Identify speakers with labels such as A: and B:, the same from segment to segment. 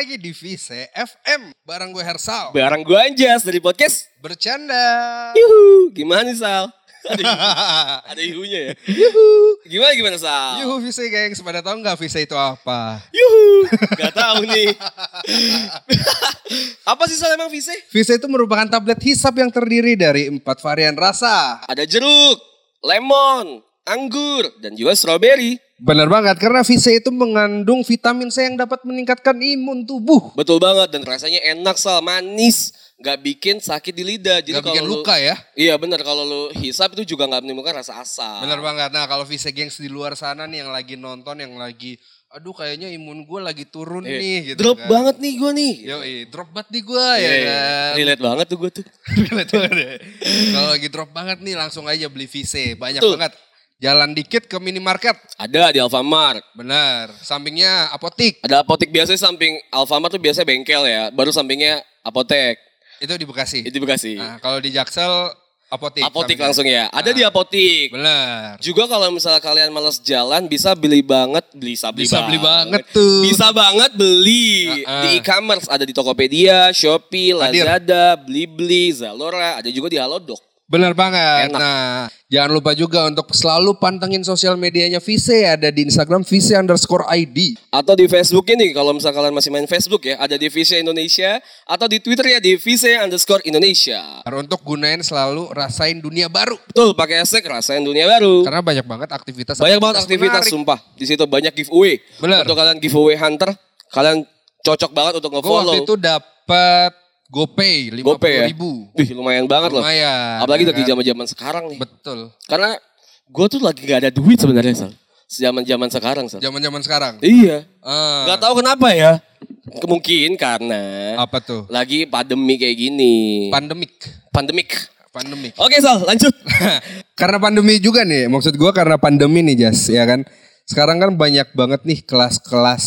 A: lagi di Vise FM bareng gue Hersal.
B: Barang gue Anjas dari podcast.
A: Bercanda.
B: Yuhu, gimana nih Sal? Ada, yuhunya ya?
A: Yuhu.
B: Gimana gimana Sal?
A: Yuhu Vise gengs, pada tahu nggak Vise itu apa?
B: Yuhu, gak tahu nih. Apa sih Sal emang Vise?
A: Vise itu merupakan tablet hisap yang terdiri dari empat varian rasa.
B: Ada jeruk, lemon, anggur, dan juga strawberry.
A: Benar banget, karena Vise itu mengandung vitamin C yang dapat meningkatkan imun tubuh.
B: Betul banget dan rasanya enak Sal, manis. Gak bikin sakit di lidah. Jadi
A: Gak bikin
B: kalau lu-
A: luka ya.
B: Iya benar kalau lu hisap itu juga nggak menimbulkan rasa asam.
A: Bener banget. Nah kalau Vise gengs di luar sana nih yang lagi nonton, yang lagi, aduh kayaknya imun gue lagi turun
B: Eh,
A: nih. Gitu
B: drop
A: kan.
B: banget nih gue nih.
A: Yo, drop banget nih gue ya
B: Iya,
A: kan.
B: Relate banget tuh gue tuh.
A: Relate banget ya. Kalau lagi drop banget nih langsung aja beli Vise. Banyak
B: Betul.
A: banget. Jalan dikit ke minimarket.
B: Ada di Alfamart.
A: Benar. Sampingnya apotik.
B: Ada apotek biasanya samping Alfamart tuh biasanya bengkel ya. Baru sampingnya apotek.
A: Itu di Bekasi.
B: Itu Bekasi.
A: Nah, kalau di Jaksel apotik.
B: apotek
A: sampingnya.
B: langsung ya. Ada
A: Nah.
B: di apotek.
A: Benar.
B: Juga kalau misalnya kalian males jalan bisa beli banget, bisa beli
A: Bisa beli
B: banget.
A: tuh.
B: Bisa banget beli
A: Uh-uh.
B: di e-commerce ada di Tokopedia, Shopee. Lazada, Blibli, Zalora, ada juga di Halodoc.
A: Benar banget.
B: Enak.
A: Nah, jangan lupa juga untuk selalu pantengin sosial medianya Vise. Ada di Instagram Vise underscore ID.
B: Atau di Facebook ini kalau misalnya kalian masih main Facebook ya, ada di Visa Indonesia atau di Twitter ya di Visa underscore Indonesia.
A: Untuk gunain selalu rasain dunia baru.
B: Betul, pakai hashtag rasain dunia baru.
A: Karena banyak banget aktivitas
B: Banyak banget aktivitas
A: menarik.
B: sumpah. Di situ banyak giveaway.
A: Bener.
B: Untuk kalian giveaway hunter, kalian cocok banget untuk
A: Gue waktu
B: nge-follow.
A: itu dapat GoPay lima
B: GoPay ya.
A: ribu.
B: Wih, lumayan banget loh.
A: Lumayan.
B: Apalagi
A: ya
B: lagi
A: kan?
B: zaman-zaman sekarang nih.
A: Betul.
B: Karena gue tuh lagi gak ada duit sebenarnya, Sal. Zaman-zaman sekarang, Sal.
A: Zaman-zaman sekarang.
B: Iya.
A: Ah,
B: Gak tahu kenapa ya. Mungkin karena
A: apa tuh?
B: lagi pandemi kayak gini.
A: Pandemik.
B: Pandemik.
A: Pandemik.
B: Oke, Sal, lanjut.
A: karena pandemi juga nih, maksud gua karena pandemi nih Jas, ya kan. Sekarang kan banyak banget nih kelas-kelas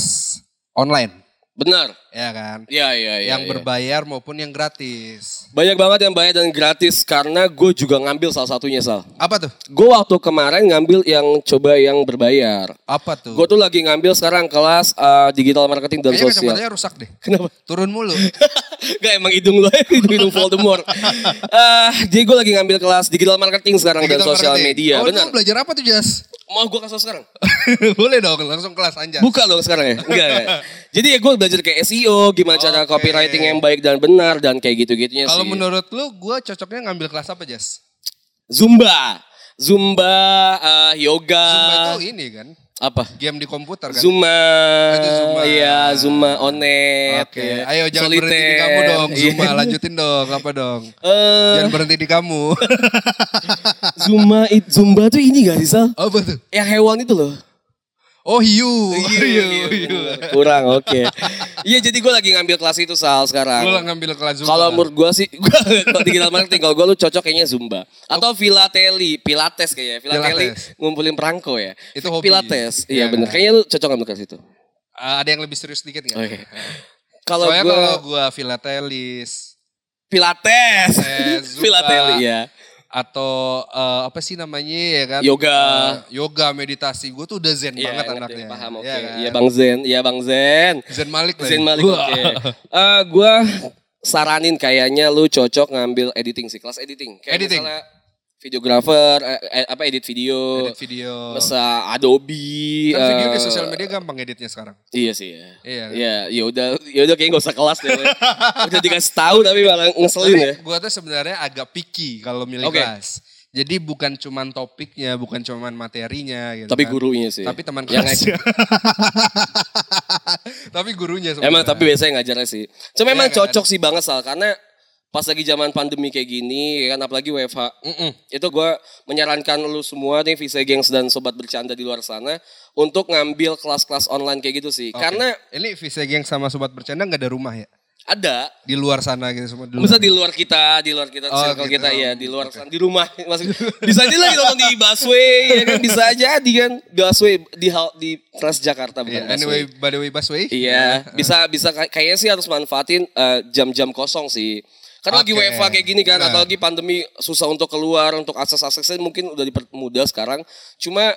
A: online,
B: Benar.
A: Ya kan.
B: Iya, iya, iya.
A: yang
B: iya.
A: berbayar maupun yang gratis.
B: Banyak banget yang bayar dan gratis karena gue juga ngambil salah satunya, Sal.
A: Apa tuh?
B: Gue waktu kemarin ngambil yang coba yang berbayar.
A: Apa tuh?
B: Gue tuh lagi ngambil sekarang kelas uh, digital marketing dan
A: Kayaknya
B: sosial.
A: kacamatanya rusak deh.
B: Kenapa?
A: Turun mulu.
B: Gak emang hidung lo hidung-hidung Voldemort. Eh, jadi gue lagi ngambil kelas digital marketing sekarang dan
A: Digital
B: sosial
A: marketing.
B: media.
A: Oh,
B: Benar.
A: belajar apa tuh Jas?
B: Mau gue kasih sekarang?
A: Boleh dong, langsung kelas anjas.
B: Buka dong sekarang ya? Enggak ya? Jadi ya gue belajar kayak SEO, gimana cara
A: Oke.
B: copywriting yang baik dan benar dan kayak gitu-gitunya
A: Kalau
B: sih.
A: menurut lu, gue cocoknya ngambil kelas apa Jas?
B: Zumba. Zumba, eh, yoga.
A: Zumba itu ini kan,
B: Apa?
A: game di komputer kan?
B: Zuma,
A: Itu Zumba.
B: iya Zuma Onet,
A: Oke,
B: ya.
A: ayo jangan
B: Soliter.
A: berhenti di kamu dong,
B: Iya.
A: Zuma lanjutin dong, apa dong?
B: Eh,
A: Jangan berhenti di kamu.
B: Zuma, it, Zumba tuh ini gak sih Sal?
A: apa tuh?
B: Yang hewan itu loh.
A: Oh hiu,
B: Iya, Kurang, oke. Iya, jadi gue lagi ngambil kelas itu Sal sekarang.
A: Gue ngambil kelas Zumba.
B: Kalau menurut gue sih, gue kalau digital marketing, kalau gue lu cocok kayaknya Zumba. Atau Filateli, Pilates kayaknya. Filateli
A: Pilates.
B: ngumpulin perangko ya.
A: Itu hobi.
B: Pilates,
A: Iya
B: iya bener.
A: kan?
B: Kayaknya lu cocok ngambil kelas itu.
A: Ah, ada yang lebih serius dikit nggak?
B: Oke. Kalau
A: Soalnya
B: gue
A: kalau gue filatelis
B: Pilates.
A: Eh, Zumba.
B: Filateli ya.
A: Atau eh, apa sih namanya ya kan?
B: Yoga.
A: Eh, yoga, meditasi. Gue tuh udah zen
B: Iya,
A: banget anaknya.
B: Paham, oke.
A: Iya kan?
B: Iya Bang Zen, iya Bang Zen.
A: Zen Malik lagi.
B: Zen Malik,
A: Wah.
B: oke. Eh, gue saranin kayaknya lu cocok ngambil editing sih, kelas editing. Kayak
A: Editing.
B: misalnya videographer, eh, eh, apa edit video,
A: Edit video.
B: masa Adobe.
A: Kan video di
B: eh,
A: sosial media gampang editnya sekarang.
B: Iya sih ya.
A: Iya.
B: Iya, ya udah, ya udah kayaknya gak usah kelas deh. udah dikasih tahu tapi malah ngeselin ya.
A: Gue tuh sebenarnya agak picky kalau milih
B: Oke.
A: kelas. Jadi bukan cuman topiknya, bukan cuman materinya gitu.
B: Tapi
A: kan.
B: gurunya sih.
A: Tapi teman
B: Yang
A: kelasnya. tapi gurunya sebenarnya.
B: Emang tapi biasanya ngajarnya sih. Cuma emang
A: Iya kan?
B: cocok sih banget Sal karena pas lagi zaman pandemi kayak gini ya kan apalagi WFH.
A: Mm-mm.
B: Itu gue menyarankan lu semua nih Visa Gengs dan sobat bercanda di luar sana untuk ngambil kelas-kelas online kayak gitu sih.
A: Oke.
B: Karena
A: ini Visa Geng sama sobat bercanda nggak ada rumah ya?
B: ada
A: Di luar sana gitu semua di luar.
B: Bisa di luar kita, di luar kita,
A: Oh,
B: circle
A: gitu.
B: kita ya, di luar sana, di rumah. Masih, bisa aja lagi nonton di busway, ya kan? Bisa jadi kan, busway di hal di Transjakarta bukan
A: Iya, anyway,
B: busway.
A: by the way busway.
B: Iya, bisa bisa kay- kayaknya sih harus manfaatin eh, jam-jam kosong sih. Kan lagi
A: Oke,
B: WFH kayak gini kan,
A: benar.
B: atau lagi pandemi susah untuk keluar, untuk akses-aksesnya mungkin udah dipermudah sekarang. Cuma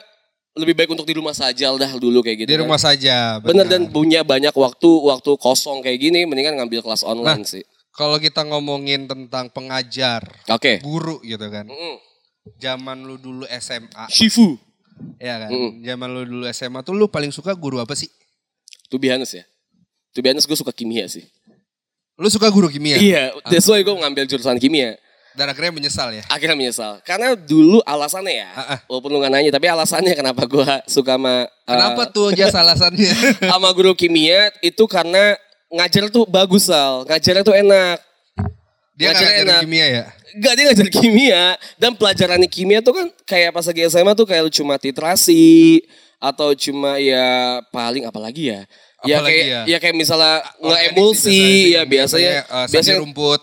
B: lebih baik untuk di rumah saja dah dulu kayak gitu.
A: Di
B: kan.
A: rumah saja.
B: Bener dan punya banyak waktu waktu kosong kayak gini mendingan ngambil kelas online
A: Nah.
B: sih.
A: Kalau kita ngomongin tentang pengajar,
B: Oke.
A: guru gitu kan.
B: Mm-mm.
A: Zaman lu dulu SMA,
B: Shifu.
A: ya kan.
B: Mm.
A: Zaman lu dulu SMA tuh lu paling suka guru apa sih?
B: Be honest ya. Be honest gue suka kimia sih.
A: Lu suka guru kimia?
B: Iya, that's why gue ngambil jurusan kimia.
A: Dan akhirnya menyesal ya?
B: Akhirnya menyesal. Karena dulu alasannya ya,
A: Ah, ah.
B: walaupun lu gak nanya, tapi alasannya kenapa gue suka sama uh,
A: Kenapa tuh jas alasannya?
B: sama guru kimia itu karena ngajar tuh bagus Sal. Ngajarnya tuh enak.
A: Dia
B: Ngajar
A: ngajarin
B: enak.
A: kimia ya?
B: Gak dia ngajar kimia dan pelajaran kimia tuh kan kayak pas lagi SMA tuh kayak lu cuma titrasi atau cuma ya paling apalagi ya. Ya
A: Apalagi
B: kayak
A: ya?
B: ya kayak misalnya nge-emulsi ya biasanya
A: eh, sandi
B: biasanya
A: rumput.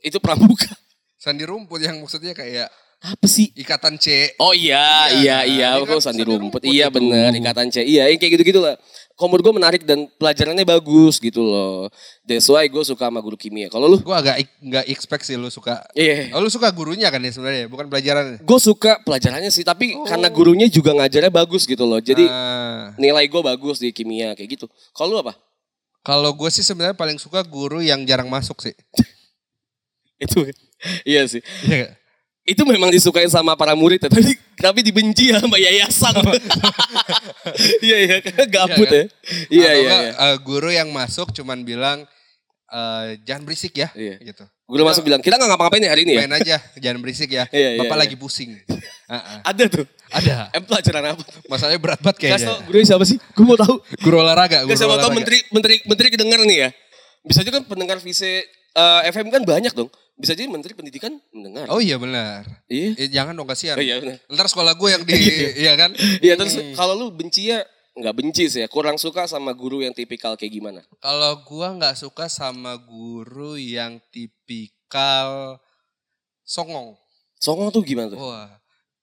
B: itu pramuka.
A: Sandi rumput yang maksudnya kayak
B: Apa sih?
A: ikatan C.
B: Oh iya, iya, iya,
A: ini
B: Kok
A: kan
B: sandi
A: sandi
B: rumput.
A: rumput
B: Iya bener, ikatan C. Iya, yang kayak gitu-gitu Komod gue menarik dan pelajarannya bagus gitu loh. That's why gue suka sama guru kimia. Kalau lu?
A: Gue agak nggak expect sih lu suka.
B: Iya.
A: Oh, lu suka gurunya kan ya sebenarnya, bukan pelajaran.
B: Gue suka pelajarannya sih, tapi karena gurunya juga ngajarnya bagus gitu loh. Jadi
A: Ah.
B: nilai gue bagus di kimia kayak gitu. Kalau lu apa?
A: Kalau gue sih sebenarnya paling suka guru yang jarang masuk sih.
B: Itu iya sih.
A: Iya?
B: Itu memang disukain sama para murid, ya, tapi tapi dibenci sama yayasan. Iya iya, gabut
A: Iya
B: ya. Iya iya. iya.
A: eh, guru yang masuk cuman bilang eh, jangan berisik ya,
B: Iya.
A: gitu.
B: Guru masuk bilang kita nggak ngapa-ngapain ya hari ini ya.
A: Main aja, jangan berisik ya.
B: Iya, iya,
A: Bapak
B: iya.
A: lagi pusing. Ah.
B: Ada tuh.
A: Ada.
B: Em pelajaran apa?
A: Masalahnya berat banget
B: Kasih
A: kayaknya.
B: gurunya siapa sih? Gue mau tahu.
A: Guru olahraga, guru
B: Gak siapa tahu menteri menteri menteri kedenger nih ya. Bisa juga kan pendengar VC eh, FM kan banyak dong. Bisa jadi menteri pendidikan mendengar.
A: Oh iya benar.
B: Iya.
A: Eh, jangan dong kasihan.
B: Oh iya benar.
A: Ntar sekolah gue yang di, iya kan?
B: Iya terus kalau lu benci ya nggak benci sih ya, kurang suka sama guru yang tipikal kayak gimana?
A: Kalau gua nggak suka sama guru yang tipikal songong.
B: Songong tuh gimana tuh?
A: Wah.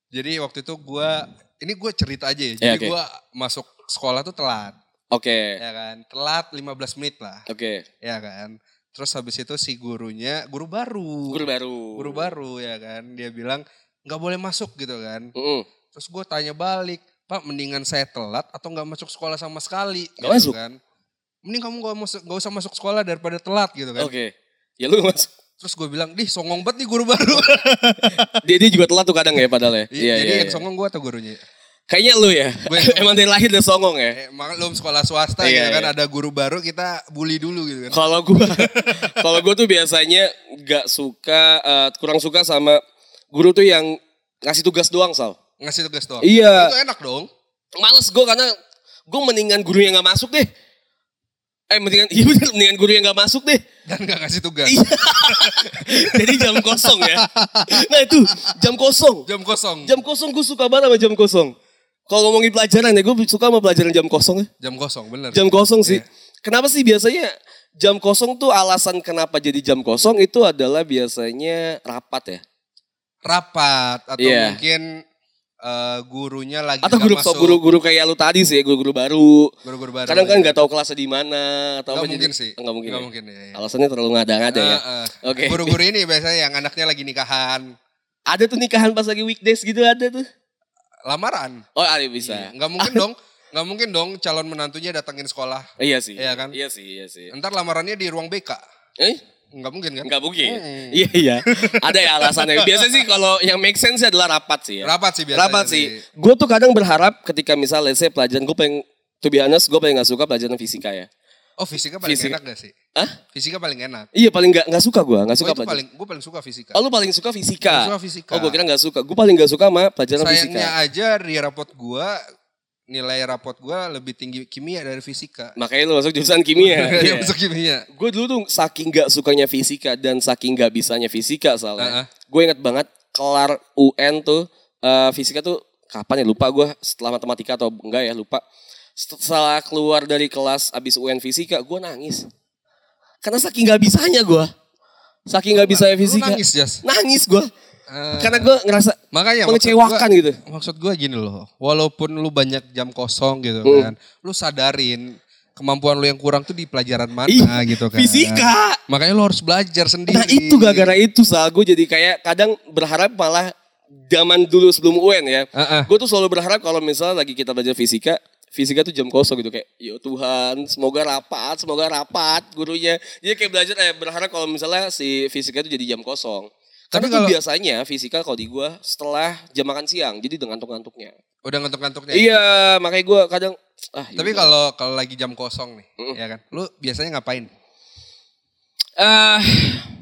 A: Jadi waktu itu gua ini gue cerita aja ya.
B: Ya,
A: Jadi
B: oke.
A: gua masuk sekolah tuh telat,
B: Oke.
A: ya kan? Telat 15 menit lah,
B: Oke.
A: ya kan? Terus habis itu si gurunya guru baru.
B: Guru baru.
A: Guru baru ya kan. Dia bilang nggak boleh masuk gitu kan.
B: Mm-mm.
A: Terus gue tanya balik, Pak mendingan saya telat atau nggak masuk sekolah sama sekali?
B: Nggak masuk?
A: kan. Mending kamu gak, masuk, gak usah masuk sekolah daripada telat gitu kan.
B: Oke. Ya lu masuk.
A: Terus gue bilang, dih songong banget nih guru baru.
B: Dia, dia juga telat tuh kadang ya padahal ya. Iya
A: Jadi
B: iya.
A: yang
B: iya.
A: songong gue atau gurunya?
B: Kayaknya lu ya.
A: Gue
B: Emang dari lahir udah songong ya.
A: Eh, maklum sekolah swasta
B: Iya,
A: gitu kan
B: iya.
A: ada guru baru kita bully dulu gitu kan.
B: Kalau gua kalau gua tuh biasanya nggak suka eh, kurang suka sama guru tuh yang ngasih tugas doang, Sal.
A: Ngasih tugas doang.
B: Iya.
A: Itu enak dong.
B: Males gua karena gua mendingan guru yang nggak masuk deh. Eh mendingan iya bener mendingan guru yang nggak masuk deh.
A: Dan gak ngasih tugas.
B: Iya. Jadi jam kosong ya. Nah itu jam kosong.
A: Jam kosong.
B: Jam kosong gue suka banget sama jam kosong. Kalau ngomongin pelajaran ya gue suka sama pelajaran jam kosong ya.
A: Jam kosong bener.
B: Jam kosong sih.
A: Iya.
B: Kenapa sih biasanya jam kosong tuh alasan kenapa jadi jam kosong itu adalah biasanya rapat ya.
A: Rapat atau
B: Iya.
A: mungkin eh, gurunya lagi
B: Atau guru
A: masuk.
B: guru-guru kayak lu tadi sih, guru-guru baru.
A: Guru-guru baru.
B: Kadang kan
A: ya.
B: nggak tahu kelasnya di mana atau
A: Nggak mungkin
B: jadi-
A: sih.
B: Nggak mungkin.
A: Nggak
B: ya?
A: mungkin ya. ya.
B: Alasannya terlalu ngada-ngada ya.
A: Eh, eh.
B: Oke.
A: Guru-guru ini biasanya yang anaknya lagi nikahan.
B: Ada tuh nikahan pas lagi weekdays gitu ada tuh.
A: Lamaran.
B: Oh ada bisa.
A: Iya. Nggak mungkin dong. Nggak mungkin dong calon menantunya datangin sekolah.
B: Iya sih.
A: Iya kan?
B: Iya sih, iya sih.
A: Ntar lamarannya di ruang BK.
B: Eh?
A: Nggak mungkin kan?
B: Enggak mungkin.
A: Hmm.
B: Iya iya. Ada ya alasannya. Biasanya sih kalau yang make sense adalah rapat sih ya.
A: Rapat sih biasanya.
B: Rapat sih. Gue tuh kadang berharap ketika misalnya saya pelajaran gue pengen to be honest gue paling gak suka pelajaran fisika ya.
A: Oh fisika paling
B: Fisika.
A: enak gak sih?
B: Hah?
A: Fisika paling enak.
B: Iya paling gak, gak suka gue, gak
A: Oh,
B: suka pelajaran.
A: paling, gue paling suka fisika.
B: Oh lu paling suka fisika?
A: Paling suka fisika.
B: Oh gue kira gak suka. Gue paling gak suka sama pelajaran
A: Sayangnya
B: fisika.
A: aja di rapot gue, nilai rapot gue lebih tinggi kimia dari fisika.
B: Makanya lu masuk jurusan kimia.
A: Dia
B: Iya.
A: masuk kimia.
B: Gue dulu tuh saking gak sukanya fisika dan saking gak bisanya fisika soalnya.
A: Heeh.
B: Gue inget banget kelar UN tuh eh, fisika tuh kapan ya lupa gue setelah matematika atau enggak ya lupa. Setelah keluar dari kelas abis UN fisika gue nangis. Karena saking gak bisanya gue. Saking gak bisanya
A: Lu
B: fisika.
A: nangis Jas.
B: Nangis gue.
A: Eh,
B: Karena gue ngerasa
A: makanya
B: mengecewakan
A: maksud
B: gitu.
A: gua, maksud gue gini loh, walaupun lu banyak jam kosong gitu
B: Hmm.
A: kan, lu sadarin kemampuan lu yang kurang tuh di pelajaran mana
B: Ih,
A: gitu kan.
B: Fisika.
A: Makanya lu harus belajar sendiri.
B: Nah itu gara-gara itu sal gue jadi kayak kadang berharap malah zaman dulu sebelum UN ya.
A: Heeh.
B: Gue tuh selalu berharap kalau misalnya lagi kita belajar fisika, fisika tuh jam kosong gitu kayak, ya Tuhan, semoga rapat, semoga rapat gurunya. Jadi kayak belajar eh berharap kalau misalnya si fisika itu jadi jam kosong. Karena
A: Tapi
B: tuh
A: kalau-
B: biasanya fisika kalau di gue setelah jam makan siang, jadi dengan ngantuk-ngantuknya.
A: Udah ngantuk-ngantuknya.
B: Iya, makanya gue kadang ah.
A: Tapi
B: yaudah.
A: kalau kalau lagi jam kosong nih,
B: Mm.
A: ya kan. Lu biasanya ngapain?
B: ah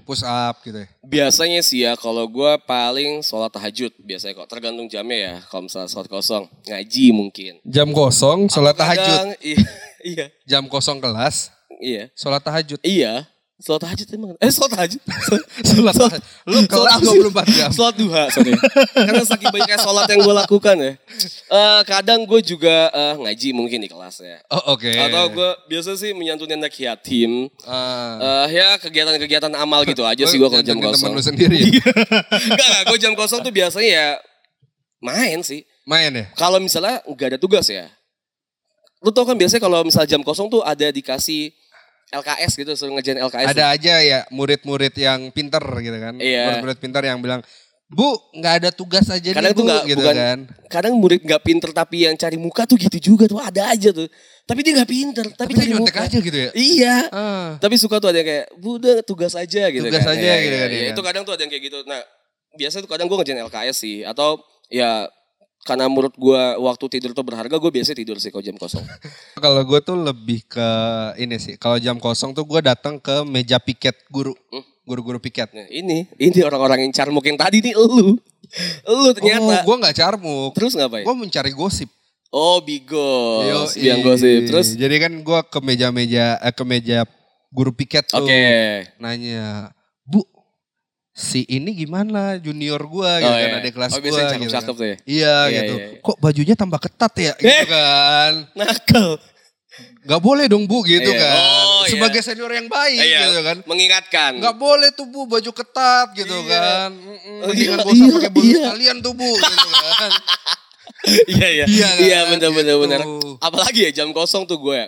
A: Push up gitu ya.
B: biasanya sih ya kalau gue paling sholat tahajud biasanya kok tergantung jamnya ya. Kalau misalnya sholat kosong ngaji mungkin.
A: Jam kosong sholat tahajud.
B: Kadang, iya, iya,
A: Jam kosong kelas
B: iya,
A: sholat tahajud.
B: iya. Sholat tahajud emang. Eh sholat tahajud.
A: Sholat tahajud. Lu
B: sih?
A: 24 jam.
B: Sholat duha, sorry. Karena saking banyaknya sholat yang gue lakukan ya. Eh, kadang gue juga eh, ngaji mungkin di kelas ya.
A: Oh oke.
B: Atau gue biasa sih menyantuni anak yatim. Eh, ya kegiatan-kegiatan amal gitu aja sih gue kalau jam kosong.
A: temen lu sendiri ya?
B: Enggak, enggak. Gue jam kosong tuh biasanya ya main sih.
A: Main ya?
B: Kalau misalnya nggak ada tugas ya. Lu tau kan biasanya kalau misalnya jam kosong tuh ada dikasih LKS gitu, suruh ngerjain LKS.
A: Ada aja ya murid-murid yang pinter gitu kan.
B: Iya.
A: Murid-murid pinter yang bilang, Bu nggak ada tugas aja
B: Kadang
A: nih
B: tuh
A: Bu
B: nggak-
A: gitu
B: bukan-
A: kan.
B: Kadang murid nggak pinter tapi yang cari muka tuh gitu juga tuh ada aja tuh. Tapi dia nggak pinter, tapi,
A: Tapi dia
B: cari
A: nyontek
B: muka.
A: aja gitu ya.
B: Iya.
A: Ah.
B: Tapi suka tuh ada yang kayak, bu udah tugas aja gitu
A: Tugas
B: kan.
A: aja
B: Iya,
A: gitu
B: iya,
A: kan,
B: iya Itu kadang tuh ada yang kayak gitu. Nah biasanya tuh kadang gue ngerjain LKS sih. Atau ya karena menurut gue waktu tidur tuh berharga, gue biasanya tidur sih kalau jam kosong.
A: Kalau gue tuh lebih ke ini sih. Kalau jam kosong tuh gue datang ke meja piket guru.
B: Hmm.
A: Guru-guru piket.
B: Nah ini, ini orang-orang yang carmuk yang tadi nih elu. Elu ternyata.
A: Oh, gue nggak carmuk.
B: Terus ngapain?
A: Gue mencari gosip.
B: Oh bigos,
A: Yoi.
B: biang gosip. Terus,
A: Jadi kan gue ke meja-meja, eh, ke meja guru piket tuh.
B: oke.
A: Nanya, Bu, si ini gimana junior gue gitu
B: Oh,
A: kan,
B: iya.
A: ada kelas
B: Oh,
A: gue
B: biasanya
A: gitu
B: cakep-cakep
A: kan.
B: tuh ya?
A: Iya,
B: Iya,
A: gitu.
B: iya, iya.
A: Kok bajunya tambah ketat ya gitu
B: Eh!
A: kan.
B: Nakal.
A: Gak boleh dong bu gitu
B: Iya.
A: kan.
B: Oh, iya.
A: Sebagai senior yang baik
B: Iya,
A: gitu kan.
B: mengingatkan.
A: Gak boleh tuh bu baju ketat gitu
B: Iya.
A: kan. Mm-mm,
B: Oh,
A: Mendingan
B: iya,
A: gak usah
B: iya,
A: pakai baju
B: iya.
A: sekalian tuh bu gitu kan.
B: Iya iya.
A: Iya kan?
B: Iya benar benar
A: Gitu.
B: benar. Apalagi ya jam kosong tuh gue.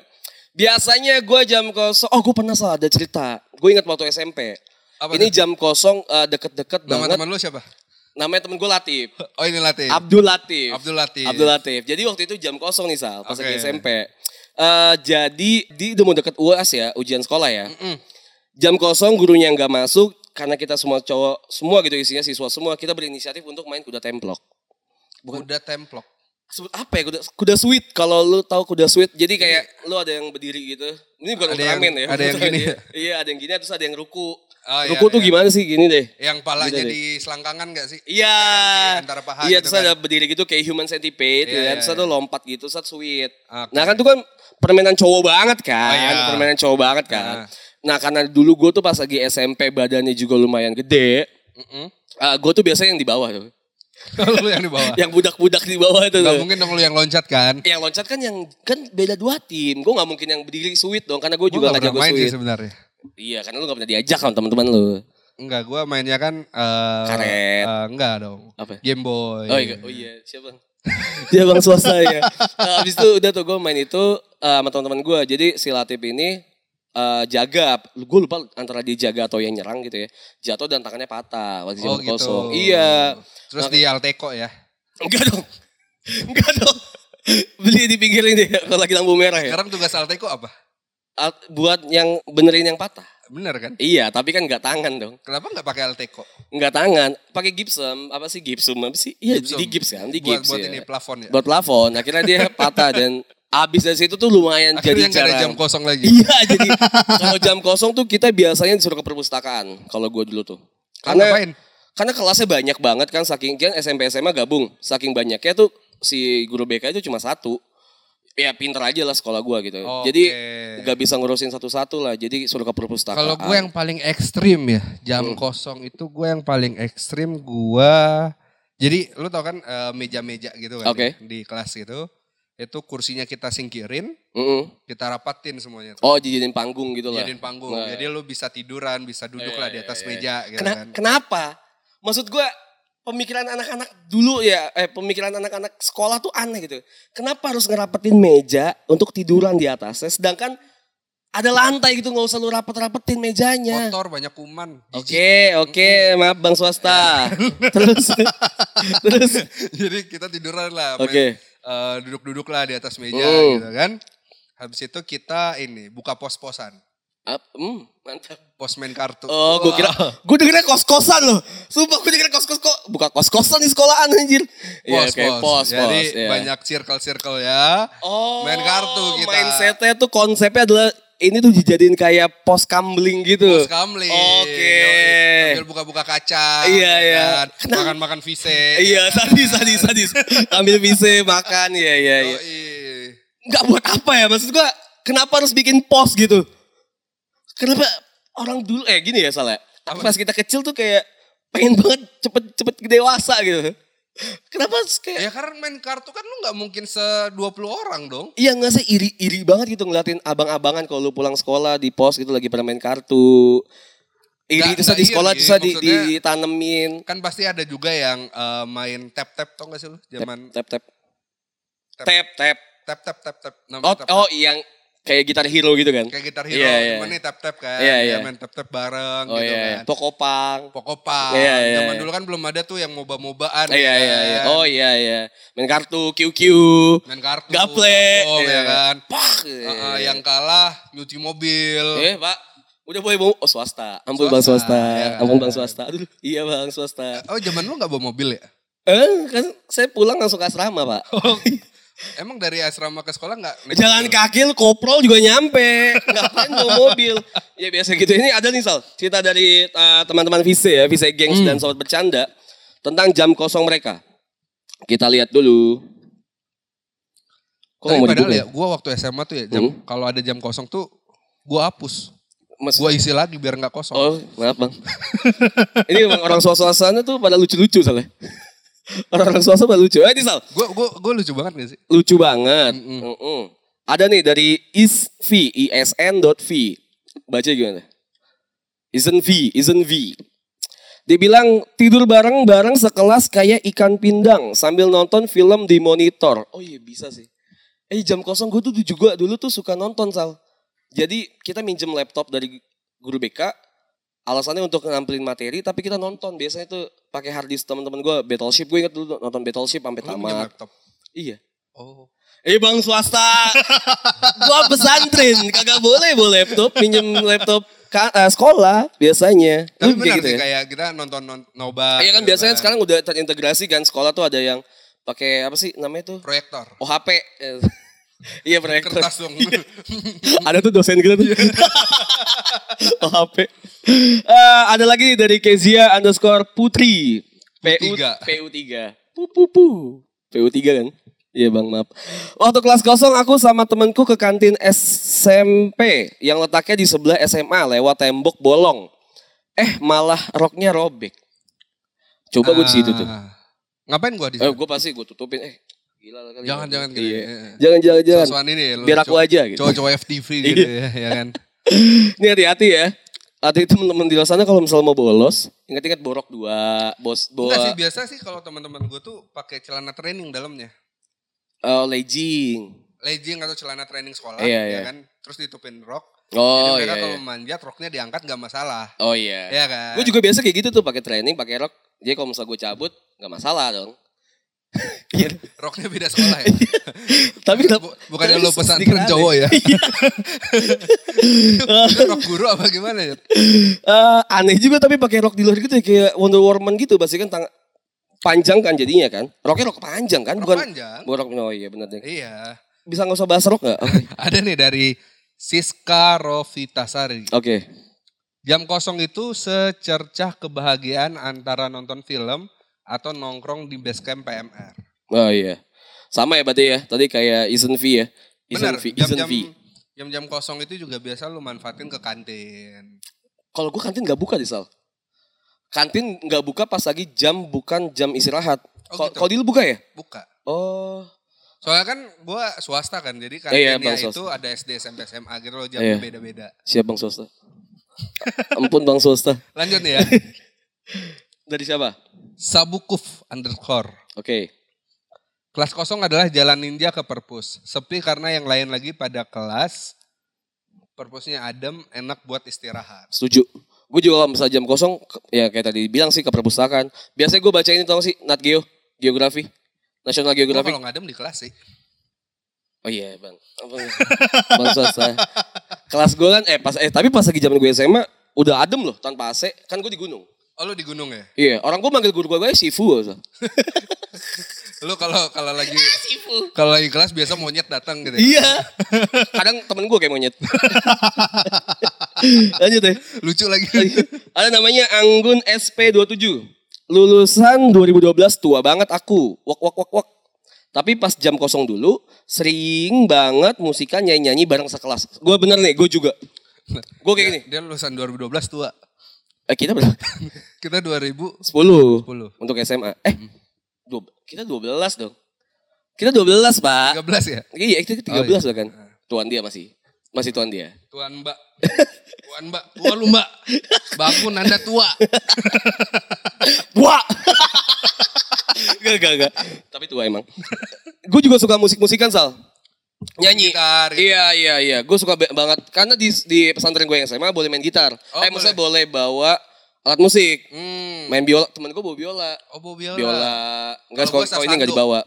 B: Biasanya gue jam kosong. Oh gue pernah salah ada cerita. Gue ingat waktu SMP.
A: Apa
B: Ini
A: tuh?
B: jam kosong eh, deket-deket
A: Nama
B: banget.
A: teman lu siapa?
B: Namanya temen gue Latif.
A: Oh ini Latif.
B: Abdul Latif.
A: Abdul Latif.
B: Abdul Latif. Jadi waktu itu jam kosong nih Sal. Pas
A: Oke.
B: lagi SMP. Eh, jadi di udah mau deket UAS ya. Ujian sekolah ya.
A: Mm-mm.
B: Jam kosong gurunya nggak masuk. Karena kita semua cowok. Semua gitu isinya siswa semua. Kita berinisiatif untuk main kuda templok. Bukan.
A: Kuda templok.
B: sebut apa ya kuda kuda sweet kalau lu tahu kuda sweet jadi kayak lu ada yang berdiri gitu ini bukan
A: Ada yang-
B: ya
A: ada yang gini
B: ya.
A: ya?
B: iya ada yang gini terus ada yang ruku
A: Oh, iya,
B: ruku tuh
A: iya.
B: gimana sih gini deh
A: Yang palanya
B: Gitu
A: di selangkangan gak sih?
B: iya
A: antara paha
B: iya
A: gitu
B: terus
A: kan.
B: ada berdiri gitu kayak human centipede
A: Iya,
B: ya.
A: iya,
B: terus ada
A: iya.
B: lompat gitu terus sweet
A: Oke.
B: nah kan itu kan permainan cowok banget kan
A: Oh, iya.
B: permainan cowok banget kan
A: Nah.
B: nah karena dulu gue tuh pas lagi SMP badannya juga lumayan gede
A: Mm-mm.
B: gue tuh biasanya yang di bawah tuh
A: lu yang di bawah.
B: yang budak-budak di bawah itu
A: Gak
B: tuh
A: mungkin dong lu yang loncat kan?
B: yang loncat kan yang kan beda dua tim. Gue nggak mungkin yang berdiri sweet dong karena gue juga
A: gak
B: jago
A: main sih sebenarnya.
B: Iya karena lu gak pernah diajak sama teman-teman lu.
A: Enggak, gue mainnya kan eh
B: Karet.
A: eh, enggak dong.
B: Apa?
A: Game Boy.
B: Oh iya, oh iya siapa? Dia bang swasta ya. Nah, abis itu udah tuh gue main itu eh, sama teman-teman gue. Jadi si Latif ini eh, jaga, gue lupa antara dia jaga atau yang nyerang gitu ya. Jatuh dan tangannya patah waktu
A: Oh gitu.
B: kosong. Iya.
A: Terus
B: Nah,
A: di Alteco ya.
B: Enggak dong. Enggak dong. Beli di pinggir ini kalau lagi lampu merah ya.
A: Sekarang tugas Alteco apa?
B: Buat yang benerin yang patah.
A: Bener kan?
B: Iya, tapi kan nggak tangan dong.
A: Kenapa nggak pakai Alteco?
B: Nggak tangan, pakai gypsum. Apa sih gypsum? Apa sih? Iya,
A: Gypsum.
B: di gips kan, di
A: buat
B: gips
A: buat
B: ya.
A: ini plafon ya.
B: Buat plafon. Akhirnya dia patah dan abis dari situ tuh lumayan
A: Akhirnya
B: jadi
A: nggak ada
B: jarang.
A: jam kosong lagi.
B: Iya, jadi kalau jam kosong tuh kita biasanya disuruh ke perpustakaan. Kalau gue dulu tuh. Karena
A: ngapain?
B: karena kelasnya banyak banget kan saking kan SMP SMA gabung. Saking banyaknya tuh si guru BK itu cuma satu. Ya pinter aja lah sekolah gua gitu.
A: Oke.
B: Jadi nggak bisa ngurusin satu-satu lah. Jadi suruh ke perpustakaan.
A: Kalau gue yang paling ekstrim ya, jam
B: Hmm.
A: kosong itu gue yang paling ekstrim gue. Jadi lu tau kan eh, meja-meja gitu kan
B: Oke.
A: ya, di kelas itu. Itu kursinya kita singkirin,
B: Mm-mm.
A: kita rapatin semuanya.
B: Oh dijadiin panggung gitu lah.
A: Jadiin panggung.
B: Nah.
A: Jadi lu bisa tiduran, bisa duduk
B: Iya,
A: lah di
B: iya,
A: atas
B: iya.
A: meja gitu
B: Kena-
A: kan.
B: Kenapa? Maksud gue pemikiran anak-anak dulu ya, eh pemikiran anak-anak sekolah tuh aneh gitu. Kenapa harus ngerapetin meja untuk tiduran di atasnya, sedangkan Ada lantai gitu nggak usah lu rapet-rapetin mejanya.
A: Kotor banyak kuman.
B: Oke, oke, maaf Bang swasta. terus terus
A: Jadi kita tiduran lah.
B: Oke.
A: eh, duduk-duduk lah di atas meja
B: Hmm.
A: gitu kan. Habis itu kita ini buka pos-posan.
B: Ap, hmm, mantap.
A: Pos main kartu.
B: Oh, gue kira, gue dengernya kos-kosan loh. Sumpah gue dengernya kos-kos kok. Buka kos-kosan di sekolahan anjir. Iya,
A: pos,
B: kayak
A: pos.
B: pos,
A: Jadi
B: pos, iya.
A: banyak circle-circle ya.
B: Oh,
A: main kartu kita.
B: Mindsetnya tuh konsepnya adalah ini tuh dijadiin kayak pos gambling gitu.
A: Pos kamling.
B: Oke.
A: Yoi. Sambil buka-buka kaca.
B: Iya,
A: ya
B: iya.
A: kan. Makan-makan vise.
B: Iya, sadis, sadis, sadis. Ambil vise, makan, iya, iya, iya.
A: Yoi.
B: Nggak buat apa ya? Maksud gua, kenapa harus bikin pos gitu? Kenapa orang dulu, eh gini ya salah.
A: Apa
B: Pas kita kecil tuh kayak pengen banget cepet-cepet dewasa gitu. Kenapa kayak
A: Ya karena main kartu kan lu nggak mungkin se-20 orang dong.
B: Iya nggak sih iri-iri banget gitu ngeliatin abang-abangan kalau lu pulang sekolah di pos gitu lagi pada main kartu. Iri itu di
A: nggak
B: sekolah terus di, ditanemin.
A: Kan pasti ada juga yang eh, main tap-tap tau gak sih lu? Zaman
B: Tap tap.
A: Tap.
B: Tap tap.
A: tap-tap tap-tap.
B: Oh,
A: Namanya tap-tap.
B: oh yang kayak gitar hero gitu kan.
A: Kayak gitar hero,
B: Iya, iya.
A: cuman nih tap-tap kan.
B: Iya,
A: Dia
B: iya.
A: main tap-tap bareng
B: Oh
A: gitu
B: iya,
A: kan.
B: iya. Pokopang.
A: Pokopang.
B: Iya, iya,
A: Zaman
B: iya.
A: dulu kan belum ada tuh yang moba-mobaan.
B: Iya
A: ya
B: iya iya.
A: kan.
B: Oh iya iya. Main kartu QQ.
A: Main kartu.
B: Gaple.
A: Oh
B: Iya.
A: ya kan.
B: Pak.
A: Heeh, yang kalah nyuci mobil.
B: Eh pak. Udah boleh bawa oh swasta. Ampun bang
A: Swasta,
B: swasta.
A: ya kan.
B: Ampun bang swasta. Aduh iya bang swasta.
A: Oh zaman lu gak bawa mobil ya?
B: Eh kan saya pulang langsung ke asrama pak.
A: Emang dari asrama ke sekolah gak? naik
B: Jalan
A: mobil?
B: kaki lu koprol juga nyampe. Ngapain bawa mobil? Ya biasa gitu. Ini ada nih Sal. Cerita dari uh, teman-teman VC ya. VC Gengs
A: Hmm.
B: dan Sobat Bercanda. Tentang jam kosong mereka. Kita lihat dulu. Kok
A: Tapi
B: nggak mau
A: padahal
B: dibuka
A: ya, gue waktu SMA tuh ya, jam,
B: Hmm.
A: kalau ada jam kosong tuh gue hapus.
B: Mas,
A: Gue isi lagi biar gak kosong.
B: Oh, maaf bang. Ini orang suasana tuh pada lucu-lucu soalnya. Orang-orang swasta pada lucu. Eh, ini Sal.
A: Gue gue gue lucu banget gak sih?
B: Lucu banget.
A: Mm-mm.
B: Mm-mm. Ada nih dari isv, isn.v. Baca gimana? Isn't V, isn't V. Dia bilang tidur bareng-bareng sekelas kayak ikan pindang sambil nonton film di monitor. Oh iya bisa sih. Eh jam kosong gue tuh juga dulu tuh suka nonton Sal. Jadi kita minjem laptop dari guru BK. Alasannya untuk nampilin materi tapi kita nonton. Biasanya tuh pakai hard disk teman-teman gue Battleship. Gue inget dulu nonton Battleship sampai tamat. Iya.
A: Oh.
B: Eh bang swasta, gua pesantren, kagak boleh bawa laptop, minjem laptop ka- eh, sekolah biasanya.
A: Tapi
B: Lu
A: benar
B: kayak gitu
A: sih
B: ya?
A: kayak kita nonton non- nobar.
B: Iya kan
A: gitu
B: biasanya sekarang udah terintegrasi kan sekolah tuh ada yang pakai apa sih namanya tuh?
A: proyektor.
B: OHP. Iya proyektor.
A: Kertas dong.
B: ada tuh dosen kita tuh. OHP. Eh, ada lagi dari Kezia underscore Putri. PU,
A: Tiga.
B: PU3. Pu, pu, pu. PU3 kan? Iya bang maaf. Waktu kelas kosong aku sama temenku ke kantin SMP yang letaknya di sebelah SMA lewat tembok bolong. Eh malah roknya robek. Coba gue di situ tuh.
A: Ah. Ngapain gue di
B: Eh, gue pasti gue tutupin. Eh gila kali.
A: Jangan jangan gitu.
B: Iya.
A: Iya.
B: Jangan jangan jangan.
A: Sosokan ini ya,
B: Biar aku aja gitu.
A: Cowok-cowok FTV gitu ya, ya kan.
B: Ini hati-hati ya. Hati teman-teman di luar sana kalau misalnya mau bolos, ingat-ingat borok dua, bos
A: Enggak sih biasa sih kalau teman-teman gue tuh pakai celana training dalamnya.
B: uh, legging.
A: Legging atau celana training sekolah
B: Iya,
A: ya
B: iya.
A: kan. Terus ditutupin rok.
B: Oh
A: Jadi mereka
B: iya.
A: kalau
B: iya.
A: manjat roknya diangkat gak masalah.
B: Oh iya.
A: Ya kan?
B: Gue juga biasa kayak gitu tuh pakai training, pakai rok. Jadi kalau misalnya gue cabut, nggak masalah dong. Iya.
A: Roknya beda sekolah ya.
B: Tapi kenapa?
A: Bu- Bukannya
B: tapi
A: lo pesantren cowok ya?
B: Iya.
A: Rok guru apa gimana ya?
B: Eh, aneh juga tapi pakai rok di luar gitu ya, kayak Wonder Woman gitu, pasti kan tang panjang kan jadinya kan. Roknya rok panjang kan,
A: Rok
B: bukan
A: panjang.
B: bukan rok oh iya benar deh.
A: Iya.
B: Bisa nggak usah bahas rok nggak?
A: Ada nih dari Siska Rovitasari.
B: Oke.
A: Jam kosong itu secercah kebahagiaan antara nonton film atau nongkrong di base camp PMR.
B: Oh iya. Sama ya berarti ya. Tadi kayak Isen V ya. Isen
A: Benar,
B: V. Isen
A: jam-jam
B: V.
A: jam-jam kosong itu juga biasa lu manfaatin ke kantin.
B: Kalau gue kantin nggak buka di Sal. Kantin nggak buka pas lagi jam bukan jam istirahat.
A: Oh,
B: Kalau
A: gitu.
B: kalau di lu buka ya?
A: Buka.
B: Oh.
A: Soalnya kan gua swasta kan, jadi
B: Iya,
A: kantinnya
B: Bang,
A: itu
B: swasta.
A: ada SD, SMP, SMA gitu loh, jamnya
B: Iya.
A: beda-beda.
B: Siap Bang Swasta. Ampun Bang Swasta.
A: Lanjut nih ya.
B: Dari siapa?
A: Sabukuf underscore.
B: Oke.
A: Kelas kosong adalah jalan ninja ke perpus. Sepi karena yang lain lagi pada kelas purpose-nya adem, enak buat istirahat.
B: Setuju. Gue juga kalau misalnya jam kosong, ya kayak tadi bilang sih ke perpustakaan. Biasanya gue baca ini tau sih, Nat Geo, Geografi. National
A: Gua
B: Geographic.
A: kalau ngadem di kelas sih.
B: Oh iya bang. Apa ya? bang swasta. Kelas gue kan, eh pas, eh tapi pas lagi zaman gue SMA, udah adem loh tanpa AC. Kan gue di gunung.
A: Oh lu di gunung ya?
B: Iya, orang gue manggil guru gue gue Sifu. Also.
A: Lu kalau kalau lagi kalau lagi kelas biasa monyet datang gitu. ya?
B: Iya. Kadang temen gue kayak monyet. Lanjut ya.
A: Lucu lagi.
B: Ada namanya Anggun SP27. Lulusan 2012 tua banget aku. Wak wak wak wak. Tapi pas jam kosong dulu, sering banget musikan nyanyi-nyanyi bareng sekelas. Gue bener nih, gue juga. Gue kayak gini.
A: Dia lulusan 2012 tua.
B: Eh, kita berapa?
A: Kita 2010.
B: 10.
A: 10.
B: Untuk SMA. Eh, dua, kita 12 dong. Kita 12, Pak.
A: 13 ya?
B: Iya, kita 13
A: Oh, iya.
B: kan. Tuan dia masih. Masih tuan dia.
A: Tuan Mbak. Tuan Mbak. Tua lu Mbak. Bangun Anda tua.
B: Tua. gak, gak, gak. Tapi tua emang. gue juga suka musik-musikan, Sal. Nyanyi.
A: Gitar. gitu.
B: Iya, iya, iya. Gue suka ba- banget. Karena di, di pesantren gue yang SMA boleh main gitar.
A: Oh,
B: eh, maksudnya boleh bawa alat musik.
A: Hmm.
B: Main biola. Temen gue bawa biola.
A: Oh, bawa biola.
B: Biola. Enggak,
A: Kalau gua
B: ini enggak dibawa.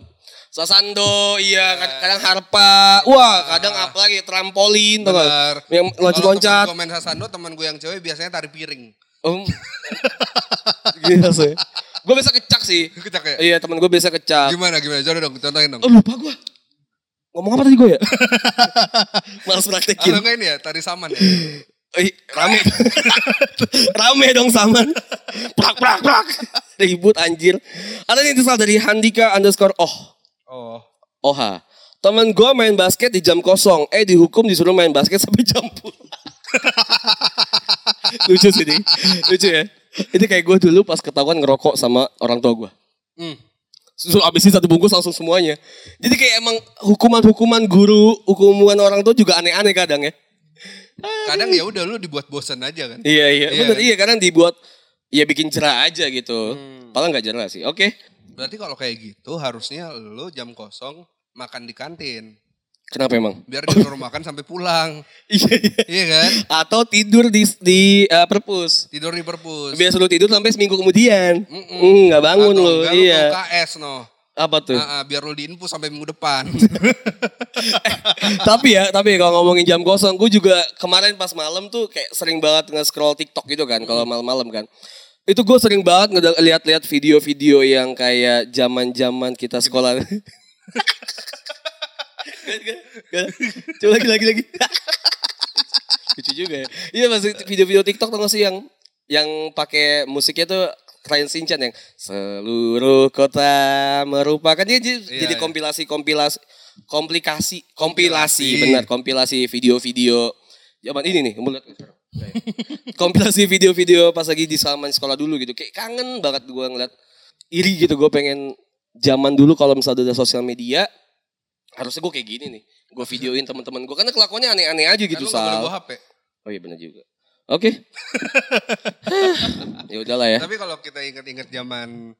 B: Sasando, iya. Kadang, kadang harpa. Wah, kadang apa lagi? Trampolin.
A: Benar.
B: Yang loncat-loncat.
A: Kalau main sasando, teman gue yang cewek biasanya tari piring.
B: Om. Gila sih. Gue biasa kecak sih.
A: Kecak ya?
B: Iya, temen gue biasa kecak.
A: Gimana, gimana? Coba dong, contohin dong.
B: Oh lupa gue. Ngomong apa tadi gue ya? Males praktekin.
A: Atau ini ya, tari saman ya?
B: Eh, rame. rame dong saman. Prak, prak, prak. Ribut anjir. Ada nih tulisan dari Handika underscore oh.
A: Oh.
B: Oha. Temen gue main basket di jam kosong. Eh dihukum disuruh main basket sampai jam pulang. Lucu sih nih. Lucu ya. Ini kayak gue dulu pas ketahuan ngerokok sama orang tua gue.
A: Hmm.
B: Suruh abisin satu bungkus langsung semuanya. Jadi kayak emang hukuman-hukuman guru, hukuman orang tua juga aneh-aneh kadang ya.
A: Kadang ya udah lu dibuat bosan aja kan.
B: Iya iya,
A: Iya
B: bener
A: kan?
B: iya kadang dibuat ya bikin cerah aja gitu.
A: Hmm.
B: Padahal nggak jerah sih. Oke.
A: Berarti kalau kayak gitu harusnya lu jam kosong makan di kantin.
B: Kenapa emang?
A: Biar disuruh makan sampai pulang.
B: Iya iya.
A: Iya kan?
B: Atau tidur di di eh, perpus.
A: Tidur di perpus.
B: Biasa lu tidur sampai seminggu kemudian.
A: Mm-mm.
B: Hmm, nggak bangun
A: Atau
B: lu.
A: enggak
B: Iya.
A: ke UKS no.
B: Apa tuh?
A: Ah, ah, biar lu diinfus sampai minggu depan.
B: tapi ya, tapi kalau ngomongin jam kosong, gue juga kemarin pas malam tuh kayak sering banget nge-scroll TikTok gitu kan, kalau malam-malam kan. Itu gue sering banget lihat-lihat video-video yang kayak zaman-zaman kita sekolah. Coba lagi lagi lagi. Lucu juga ya. Iya masih video-video TikTok tuh sih yang yang pakai musiknya tuh Ryan Sinchan yang seluruh kota merupakan dia jadi,
A: Iya,
B: jadi
A: iya.
B: kompilasi kompilasi komplikasi kompilasi
A: Kompilasi.
B: benar kompilasi video-video zaman ini nih kamu lihat kompilasi video-video pas lagi di zaman sekolah dulu gitu kayak kangen banget gue ngeliat iri gitu gue pengen zaman dulu kalau misalnya ada sosial media harusnya gue kayak gini nih gue videoin teman-teman gue karena kelakuannya aneh-aneh aja
A: kan
B: gitu
A: boleh
B: sal
A: HP.
B: oh iya benar juga oke ya udahlah ya
A: Tapi kalau kita inget-inget zaman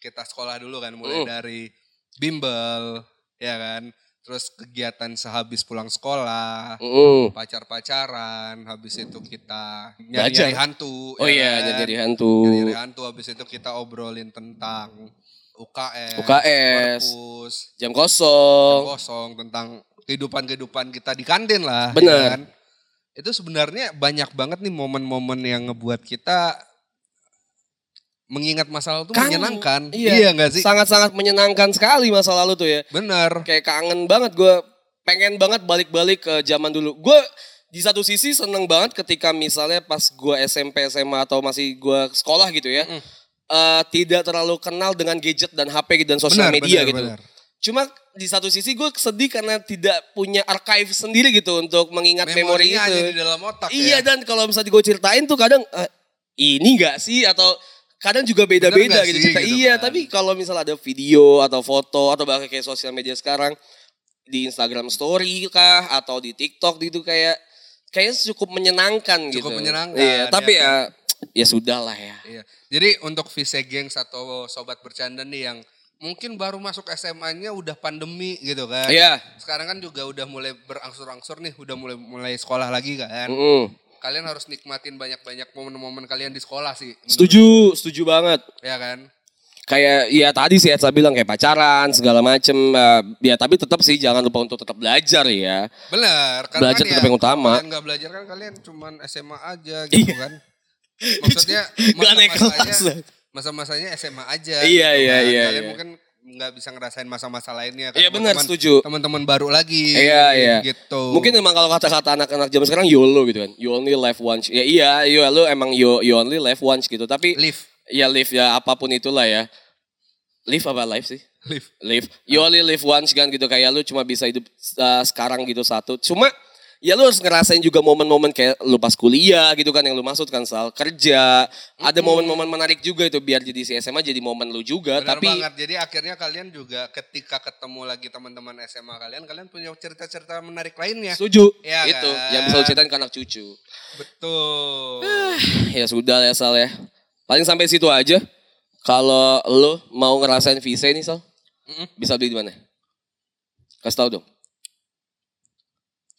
A: kita sekolah dulu kan, mulai
B: Mm.
A: dari bimbel, ya kan, terus kegiatan sehabis pulang sekolah,
B: Mm.
A: pacar-pacaran, habis itu kita nyari-nyari hantu.
B: oh
A: ya
B: iya
A: kan?
B: hantu
A: Nyari hantu, habis itu kita obrolin tentang UKS,
B: UKS, jam
A: jam
B: kosong
A: kosong, tentang kehidupan-kehidupan kita di kantin lah. ya
B: Bener.
A: kan? Itu sebenarnya banyak banget nih momen-momen yang ngebuat kita mengingat masa lalu tuh
B: Kangen.
A: menyenangkan.
B: Iya.
A: enggak sih?
B: sangat-sangat menyenangkan sekali masa lalu tuh ya
A: Bener.
B: kayak kangen banget gue pengen banget balik-balik ke zaman dulu gue di satu sisi seneng banget ketika misalnya pas gue SMP SMA atau masih gue sekolah gitu ya
A: Mm.
B: eh, tidak terlalu kenal dengan gadget dan HP gitu dan sosial
A: Benar,
B: media
A: benar,
B: gitu
A: benar.
B: Cuma di satu sisi gue sedih karena tidak punya archive sendiri gitu untuk mengingat memori itu
A: hanya di dalam otak
B: iya
A: ya.
B: dan kalau misalnya gue ceritain tuh kadang eh, ini gak sih atau kadang juga beda-beda gitu
A: sih,
B: cerita
A: gitu
B: iya
A: kan.
B: tapi kalau misalnya ada video atau foto atau bahkan kayak sosial media sekarang di Instagram Story kah atau di TikTok gitu kayak kayaknya cukup menyenangkan gitu
A: Cukup menyenangkan,
B: iya tapi
A: ya.
B: ya ya sudah lah ya
A: Iya. Jadi untuk VC Gengs atau sobat bercanda nih yang mungkin baru masuk SMA-nya udah pandemi gitu kan.
B: Iya.
A: Sekarang kan juga udah mulai berangsur-angsur nih, udah mulai mulai sekolah lagi kan.
B: Mm-mm.
A: Kalian harus nikmatin banyak-banyak momen-momen kalian di sekolah sih.
B: Setuju, setuju banget.
A: Ya kan?
B: Kayak ya tadi sih Etsa bilang kayak pacaran segala macem. eh, ya tapi tetap sih jangan lupa untuk tetap belajar ya.
A: Karena
B: Belajar
A: kan
B: tetap yang utama.
A: Kalian nggak belajar kan kalian cuman SMA aja gitu kan. Maksudnya
B: Nggak naik kelas.
A: Masa-masanya SMA aja.
B: Iya,
A: gitu
B: iya,
A: kan.
B: iya,
A: Kalian
B: iya.
A: mungkin nggak bisa ngerasain masa-masa lainnya.
B: Iya, benar, setuju.
A: Teman-teman baru lagi.
B: Iya, iya.
A: Gitu.
B: Mungkin emang kalau kata-kata anak-anak zaman sekarang YOLO gitu kan. You only live once. Ya iya, you, lu emang you, you only live once gitu. Tapi
A: live,
B: ya live ya apa pun itulah ya. Live apa live sih?
A: live.
B: Live. You only live once kan gitu. Kayak lu cuma bisa hidup uh, sekarang gitu satu. Cuma ya lu harus ngerasain juga momen-momen kayak lu pas kuliah gitu kan yang lu maksud kan Sal. Kerja. Ada momen-momen menarik juga itu biar jadi si SMA jadi momen lu juga.
A: Benar
B: tapi
A: banget. Jadi akhirnya kalian juga ketika ketemu lagi teman-teman SMA kalian, kalian punya cerita-cerita menarik lainnya.
B: setuju.
A: Iya
B: itu
A: kan?
B: yang bisa lu ceritain ke anak cucu.
A: Betul.
B: Ya sudah ya Sal ya. Paling sampai situ aja. Kalau lu mau ngerasain visa nih Sal,
A: Mm-mm.
B: bisa beli di mana? Kasih tau dong.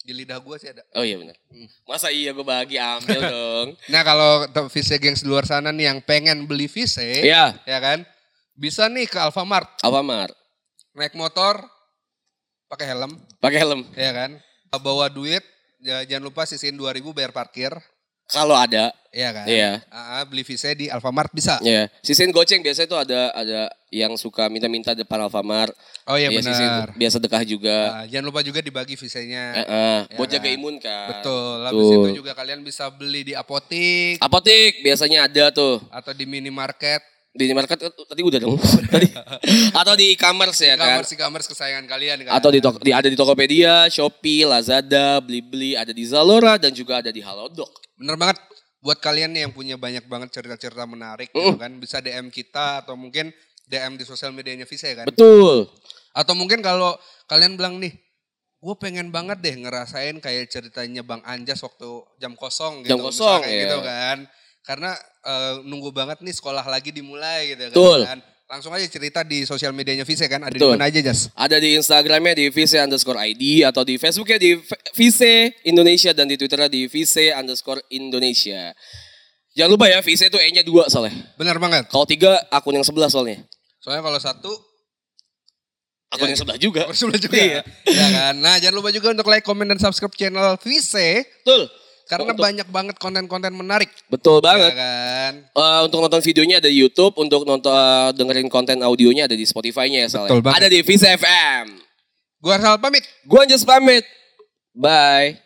A: Di lidah gue sih ada.
B: Oh iya benar. Masa iya gue bagi ambil dong.
A: Nah kalau Vise gengs di luar sana nih yang pengen beli Vise,
B: Iya,
A: ya kan? Bisa nih ke Alfamart,
B: Alfamart.
A: naik motor, pakai helm,
B: Pakai helm.
A: ya kan? Bawa duit, ja- jangan lupa sisihin 2000 bayar parkir,
B: Kalau ada,
A: ya kan?
B: Iya.
A: Ah, beli Vise di Alfamart bisa.
B: ya. Sisin goceng biasanya tuh ada ada yang suka minta-minta depan Alfamart.
A: Oh iya
B: Iya, sisin
A: benar.
B: biasa dekah juga.
A: Ah, jangan lupa juga dibagi Vise-nya.
B: Eh, eh,
A: Ya
B: buat jaga
A: kan?
B: imun kan.
A: Betul. Habis
B: Tuh.
A: itu juga kalian bisa beli di apotik
B: Apotik biasanya ada tuh.
A: atau di minimarket.
B: Di market eh, tadi udah dong. tadi. Atau di e-commerce ya kan.
A: E-commerce e-commerce kesayangan kalian kan.
B: Atau di, Tok- di ada di Tokopedia, Shopee, Lazada, Blibli, ada di Zalora dan juga ada di Halodoc.
A: Bener banget. Buat kalian nih yang punya banyak banget cerita-cerita menarik gitu kan. Bisa DM kita atau mungkin DM di sosial medianya Visa ya kan.
B: Betul.
A: Atau mungkin kalau kalian bilang nih, gue pengen banget deh ngerasain kayak ceritanya Bang Anjas waktu jam kosong gitu.
B: Jam kosong,
A: kayak
B: iya.
A: gitu kan. Karena eh, nunggu banget nih sekolah lagi dimulai gitu
B: Betul.
A: kan. Langsung aja cerita di sosial medianya Visa kan. Ada di mana aja Jas?
B: Ada di Instagramnya di Vise underscore ID atau di Facebooknya di Vise Indonesia dan di Twitternya di Vise underscore Indonesia. Jangan lupa ya Vise itu E-nya dua soalnya.
A: Bener banget.
B: Kalau tiga akun yang sebelah soalnya.
A: Soalnya kalau satu
B: Akun
A: Ya,
B: yang sebelah juga.
A: Bersama juga.
B: Iya.
A: ya kan. Nah, jangan lupa juga untuk like, comment dan subscribe channel Vise
B: Betul.
A: Karena
B: Untuk-
A: banyak banget konten-konten menarik.
B: Betul
A: Ya
B: banget.
A: kan.
B: Eh, untuk nonton videonya ada di YouTube, untuk nonton eh, dengerin konten audionya ada di Spotify-nya ya soalnya.
A: Betul banget.
B: Ada di Vise FM.
A: Gua Arsal pamit.
B: Gua Anjas pamit. Bye.